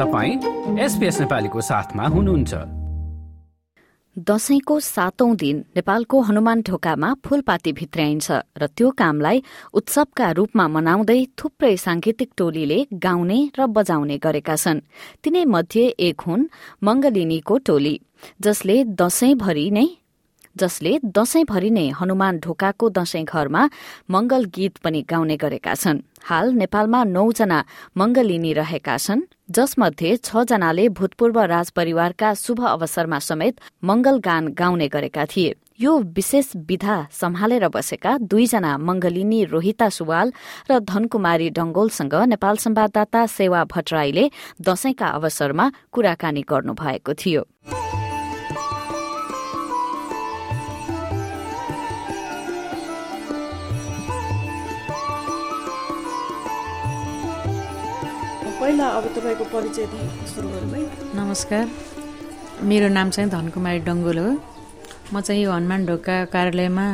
तपाईँ एसपिएस नेपालीको साथमा हुनुहुन्छ। दशैंको सातौं दिन नेपालको हनुमान ढोकामा फूलपाती भित्र्याइन्छ र त्यो कामलाई उत्सवका रूपमा मनाउँदै थुप्रै सांगीतिक टोलीले गाउने र बजाउने गरेका छन्। तिनै मध्ये एक हुन् मंगलिनीको टोली जसले दशैंभरि नै जसले दशैंभरि नै हनुमान ढोकाको दशैं घरमा मंगल गीत पनि गाउने गरेका छन्। हाल नेपालमा नौजना मंगलिनी रहेका छन् जसमध्ये छ जनाले भूतपूर्व राजपरिवारका शुभ अवसरमा समेत मंगल गान गाउने गरेका थिए। यो विशेष विधा सम्हालेर बसेका दुईजना मंगलिनी रोहिता सुवाल र धनकुमारी डंगोलसँग नेपाल संवाददाता सेवा भट्टराईले दशैंका अवसरमा कुराकानी गर्नुभएको थियो। पहिला अब तपाईँको परिचय सुरु गरौँ है। नमस्कार। मेरो नाम चाहिँ धनकुमारी डङ्गोल हो। म चाहिँ यो हनुमान ढोका कार्यालयमा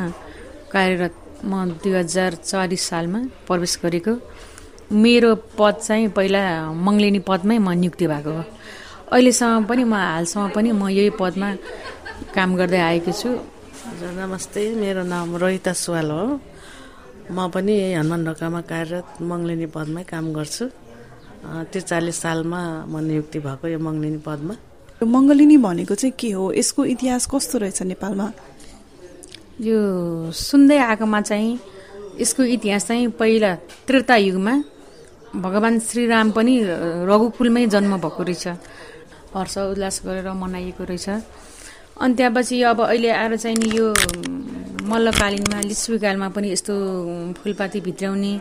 कार्यरत म दुई हजार चालिस सालमा प्रवेश गरेको। मेरो पद चाहिँ पहिला मङ्गलिनी पदमै म नियुक्ति भएको हो। अहिलेसम्म पनि म हालसम्म पनि म यही पदमा काम गर्दै आएको छु। हजुर नमस्ते। मेरो नाम रोहिता सुवाल हो। म पनि यही हनुमान ढोकामा कार्यरत मङ्गलिनी पदमै काम गर्छु। त्रिचालिस सालमा म नियुक्ति भएको यो मङ्गलिनी पदमा। मङ्गलिनी भनेको चाहिँ के हो? यसको इतिहास कस्तो रहेछ नेपालमा? यो सुन्दै आएकोमा चाहिँ यसको इतिहास चाहिँ पहिला त्रेता युगमा भगवान् श्रीराम पनि रघुकुलमै जन्म भएको रहेछ। हर्ष उल्लास गरेर मनाइएको रहेछ। अनि त्यहाँपछि अब अहिले आएर चाहिँ नि यो मल्लकालीनमा लिच्छवीकालमा पनि यस्तो फुलपाती भित्राउने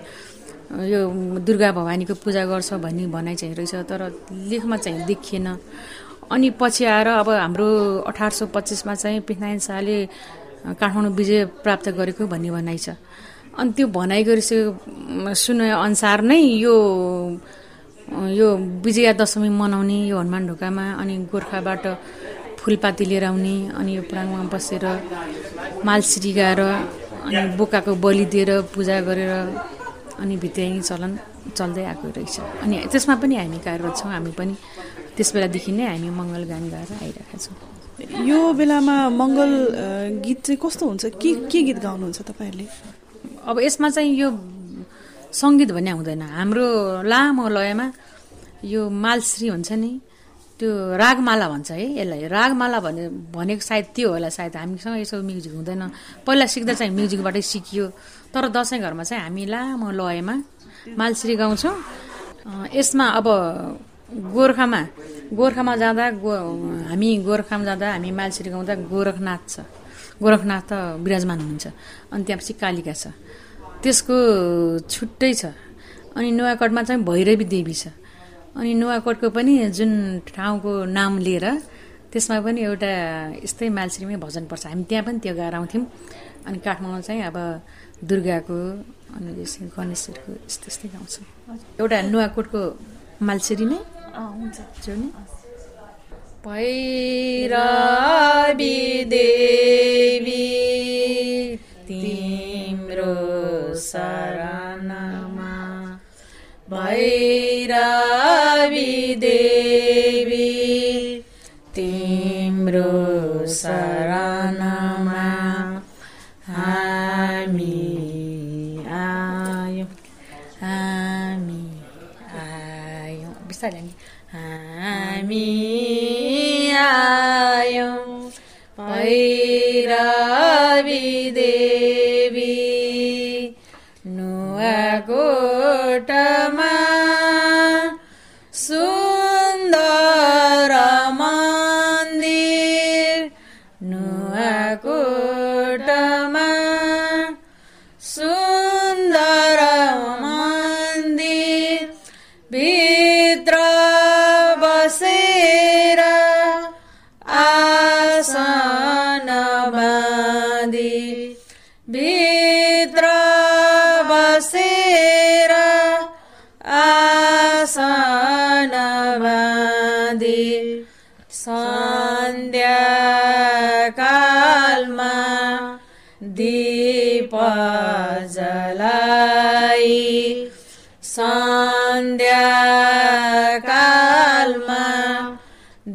यो दुर्गा भवानीको पूजा गर्छ भन्ने भनाइ चाहिँ रहेछ तर लेखमा चाहिँ देखिएन। अनि पछि आएर अब हाम्रो अठार सौ पच्चिसमा चाहिँ पृथ्वीनारायण शाहले काठमाडौँ विजय प्राप्त गरेको भन्ने भनाइ छ। अनि त्यो भनाइ गरिसकेको सुने अनुसार नै यो यो विजया दशमी मनाउने यो हनुमान ढोकामा अनि गोर्खाबाट फुलपाती लिएर आउने अनि यो प्राङमा बसेर मालसिरी गाएर अनि बोकाको बलि दिएर पूजा गरेर अनि भित्रै चलन चल्दै आएको रहेछ। अनि त्यसमा पनि हामी कार्यरत छौँ हामी पनि त्यस बेलादेखि नै हामी मङ्गल गान गाएर आइरहेका छौँ। यो बेलामा मङ्गल गीत चाहिँ कस्तो हुन्छ? के के गीत गाउनुहुन्छ तपाईँहरूले? अब यसमा चाहिँ यो सङ्गीत भन्ने हुँदैन। हाम्रो लामो लयमा यो मालश्री हुन्छ नि त्यो रागमाला भन्छ है यसलाई। रागमाला भने भनेको सायद त्यो होला सायद हामीसँग यसो म्युजिक हुँदैन। पहिला सिक्दा चाहिँ म्युजिकबाटै सिकियो। तर दसैँ घरमा चाहिँ हामी लामो लयमा मालश्री गाउँछौँ। यसमा अब गोर्खामा गोर्खामा जाँदा गो हामी गोर्खामा जाँदा हामी मालश्री गाउँदा गोरखनाथ छ। गोरखनाथ त विराजमान हुनुहुन्छ। अनि त्यहाँपछि कालिका छ। त्यसको छुट्टै छ। अनि नुवाकोटमा चाहिँ भैरवी देवी छ। अनि नुवाकोटको पनि जुन ठाउँको नाम लिएर त्यसमा पनि एउटा यस्तै मालश्रीमै भजन पर्छ। हामी त्यहाँ पनि त्यो गाएर आउँथ्यौँ। अनि काठमाडौँ चाहिँ अब दुर्गाको अनि गणेशहरूको यस्तो यस्तै गाउँछौँ। एउटा नुवाकोटको मालसेरी नै? हुन्छ। भैरवी देवी तिम्रो शरणमा। भैरवी हामी आदि सन्ध्याकालमा दीप जलाई सन्ध्याकालमा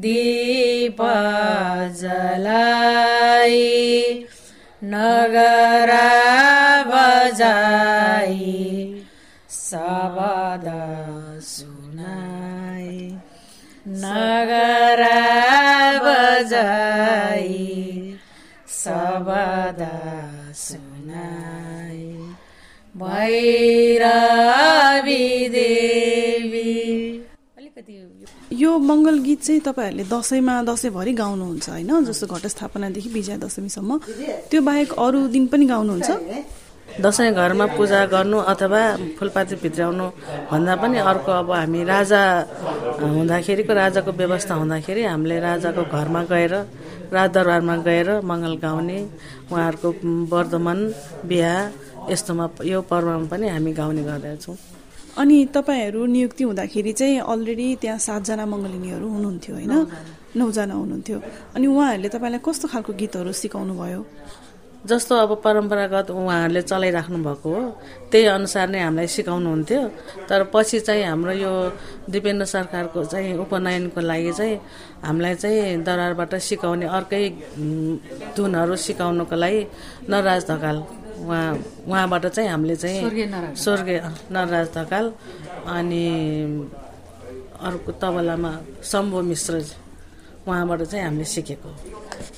दीप जलाई नगरा यो मङ्गल गीत चाहिँ तपाईँहरूले दसैँमा दसैँभरि गाउनुहुन्छ होइन? जस्तो घटस्थापनादेखि विजया दशमीसम्म। त्यो बाहेक अरू दिन पनि गाउनुहुन्छ? दसैँ घरमा पूजा गर्नु अथवा फुलपाती भित्राउनु भन्दा पनि अर्को अब हामी राजा हुँदाखेरिको राजाको व्यवस्था हुँदाखेरि हामीले राजाको घरमा गएर राजदरबारमा गएर मङ्गल गाउने उहाँहरूको वर्धमान बिहा यस्तोमा यो पर्वमा पनि हामी गाउने गर्दछौँ। अनि तपाईँहरू नियुक्ति हुँदाखेरि चाहिँ अलरेडी त्यहाँ सातजना मङ्गलिनीहरू हुनुहुन्थ्यो होइन? नौजना। हुनुहुन्थ्यो। अनि उहाँहरूले तपाईँलाई कस्तो खालको गीतहरू सिकाउनु भयो? जस्तो अब परम्परागत उहाँहरूले चलाइराख्नु भएको हो त्यही अनुसार नै हामीलाई सिकाउनुहुन्थ्यो। तर पछि चाहिँ हाम्रो यो दिपेन्द्र सरकारको चाहिँ उपनयनको लागि चाहिँ हामीलाई चाहिँ दरबारबाट सिकाउने अर्कै धुनहरू सिकाउनुको लागि नरराज ढकाल उहाँ उहाँबाट चाहिँ हामीले चाहिँ स्वर्गीय नरराज। ढकाल। अनि अर्को तबलामा शम्भु मिश्र उहाँबाट चाहिँ हामीले सिकेको।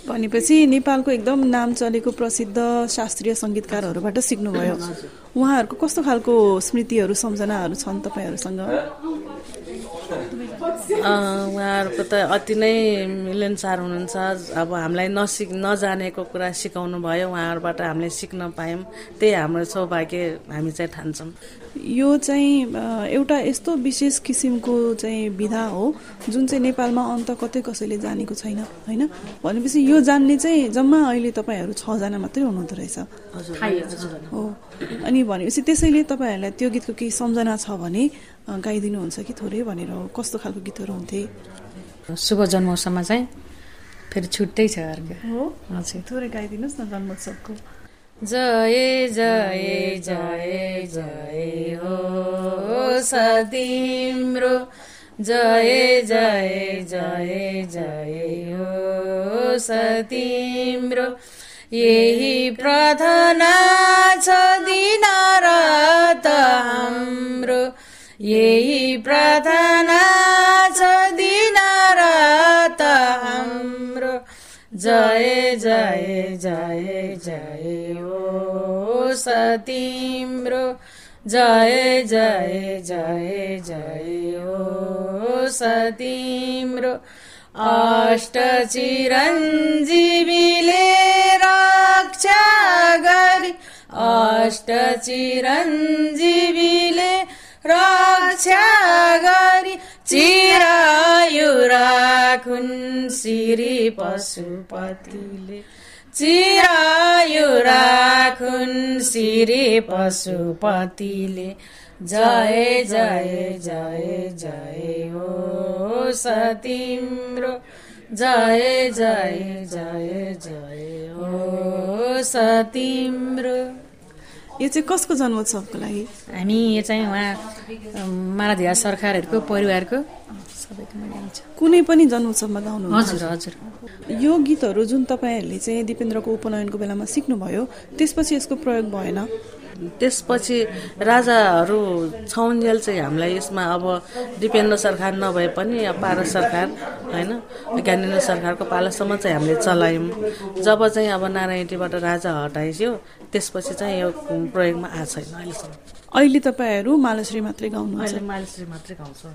भनेपछि नेपालको एकदम नाम चलेको प्रसिद्ध शास्त्रीय सङ्गीतकारहरूबाट सिक्नुभयो। उहाँहरूको कस्तो खालको स्मृतिहरू सम्झनाहरू छन् तपाईँहरूसँग? उहाँहरूको त अति नै मिलनसार हुनुहुन्छ। अब हामीलाई नसिक नजानेको कुरा सिकाउनु भयो। उहाँहरूबाट हामीले सिक्न पायौँ। त्यही हाम्रो सौभाग्य हामी चाहिँ ठान्छौँ। यो चाहिँ एउटा यस्तो विशेष किसिमको चाहिँ विधा हो जुन चाहिँ नेपालमा अन्त कतै कसैले जानेको छैन होइन? भनेपछि यो जान्ने चाहिँ जम्मा अहिले तपाईँहरू छजना मात्रै हुनुहुँदो रहेछ। हो। अनि भनेपछि त्यसैले तपाईँहरूलाई त्यो गीतको केही सम्झना छ भने गाइदिनुहुन्छ कि थोरै भनेर हो? कस्तो खालको गीतहरू हुन्थे? शुभ जन्मोत्सवमा चाहिँ फेरि छुट्टै छ अर्को हो? थोरै गाइदिनुहोस् न जन्मोत्सवको। जय जय जय जय हो सतिम्रो। जय जय जय जय हो सतिम्रो। यही प्रार्थना छ दिन रात हाम्रो। यही प्रार्थना छ दिन रात हाम्रो। जय जय जय जय। सतिम्रो। जय जय जय जय हो सतिम्रो। अष्ट चिरञ्जीवीले रक्षा गरी अष्ट चिरञ्जीवीले रक्षा गरी चिरायु राखुन् श्री पशुपतिले। राखुन् श्री पशुपतिले। जय जय जय जय हो सतिम्रो। जय जय जय जय हो सतिम्रो। यो चाहिँ कसको जन्मोत्सवको लागि? हामी यो चाहिँ उहाँ मालाधिया सरकारहरूको परिवारको कुनै पनि जन्मोत्सवमा गाउनुहुन्छ। हजुर हजुर। यो गीतहरू जुन तपाईँहरूले चाहिँ दिपेन्द्रको उपनयनको बेलामा सिक्नुभयो त्यसपछि यसको प्रयोग भएन? त्यसपछि राजाहरू छौन्जेल चाहिँ हामीलाई यसमा अब दिपेन्द्र सरकार नभए पनि अब पारस सरकार होइन? ज्ञानेन्द्र सरकारको पालासम्म चाहिँ हामीले चलायौँ। जब चाहिँ अब नारायणटीबाट राजा हटाइयो त्यसपछि चाहिँ यो प्रयोगमा आएको छैन अहिलेसम्म। अहिले तपाईँहरू मालाश्री मात्रै गाउनुहुन्छ। अहिले मालिसले मात्रै गाउँछौँ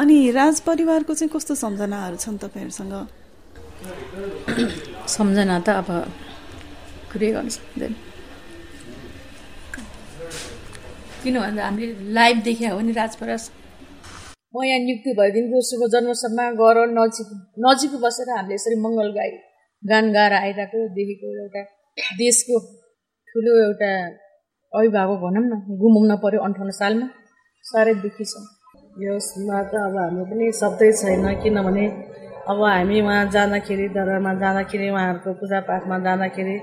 अनि राज परिवारको चाहिँ कस्तो सम्झनाहरू छन् तपाईँहरूसँग? सम्झना त अब कुरै गर्न सक्दैन। किन भन्दा हामीले लाइभ देखिया हो नि राजपरास म यहाँ नियुक्ति भइदिनुको शुभ जन्मोत्सवमा गएर नजिक नजिक बसेर हामीले यसरी मङ्गल गाई गान गाएर आइरहेको देखेको एउटा देशको ठुलो एउटा अभिभावक भनौँ न गुमाउन पर्यो अन्ठाउन्न सालमा। साह्रै दुःखी छ। यसमा त अब हाम्रो पनि शब्दै छैन किनभने अब हामी उहाँ जाँदाखेरि दरबारमा जाँदाखेरि उहाँहरूको पूजापाठमा जाँदाखेरि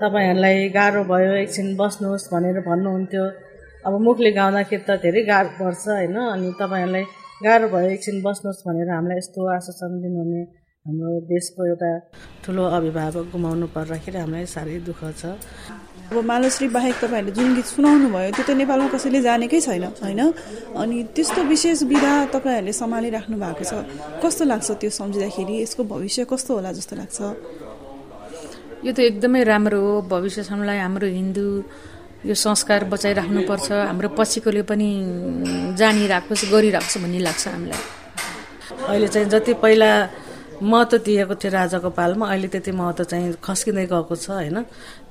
तपाईँहरूलाई गाह्रो भयो एकछिन बस्नुहोस् भनेर भन्नुहुन्थ्यो। अब मुखले गाउँदाखेरि त धेरै गाह्रो पर्छ होइन? अनि तपाईँहरूलाई गाह्रो भयो एकछिन बस्नुहोस् भनेर हामीलाई यस्तो आश्वासन दिनुहुने हाम्रो देशको एउटा ठुलो अभिभावक गुमाउनु पर्दाखेरि हामीलाई साह्रै दुःख छ। अब मालश्री बाहेक तपाईँहरूले जुन गीत सुनाउनु भयो त्यो त नेपालमा कसैले जानेकै छैन होइन? अनि त्यस्तो विशेष विधा तपाईँहरूले सम्हालिराख्नु भएको छ कस्तो लाग्छ त्यो सम्झिँदाखेरि? यसको भविष्य कस्तो होला जस्तो लाग्छ? यो त एकदमै राम्रो हो। भविष्यसम्मलाई हाम्रो हिन्दू यो संस्कार बचाइराख्नुपर्छ। हाम्रो पछिकोले पनि जानिराख्छ गरिराख्छ भन्ने लाग्छ हामीलाई। अहिले चाहिँ जति पहिला महत्त्व दिएको थियो राजाको पालमा अहिले त्यति महत्त्व चाहिँ खस्किँदै गएको छ होइन?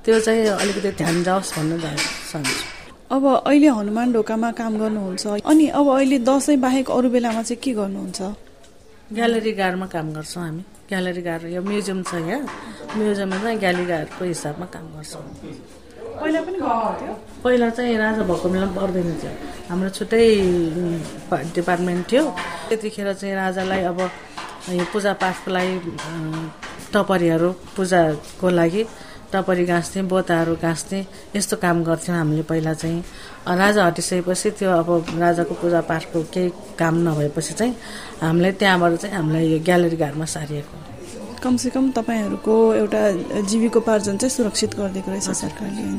त्यो चाहिँ अलिकति ध्यान जाओस् भन्नु चाहन्छु अब अहिले हनुमान ढोकामा काम गर्नुहुन्छ अनि अब अहिले दसैँ बाहेक अरू बेलामा चाहिँ के गर्नुहुन्छ? ग्यालेरी गार्डमा काम गर्छौँ हामी। ग्यालेरी गार्ड यो म्युजियम छ यहाँ। म्युजियममा चाहिँ ग्यालेरी गार्डको हिसाबमा काम गर्छौँ। पहिला पनि पहिला चाहिँ राजा भएको बेला पर्दैन थियो। हाम्रो छुट्टै डिपार्टमेन्ट थियो। त्यतिखेर चाहिँ राजालाई अब यो पूजापाठको लागि टपरीहरू पूजाको लागि टपरी गाँच्ने बोताहरू गाँच्ने यस्तो काम गर्थ्यौँ हामीले पहिला चाहिँ। राजा हटिसकेपछि त्यो अब राजाको पूजापाठको केही काम नभएपछि चाहिँ हामीलाई त्यहाँबाट चाहिँ हामीलाई यो ग्यालेरी घाटमा सारिएको। कमसेकम तपाईँहरूको एउटा जीविकोपार्जन चाहिँ सुरक्षित गरिदिएको रहेछ सरकारले होइन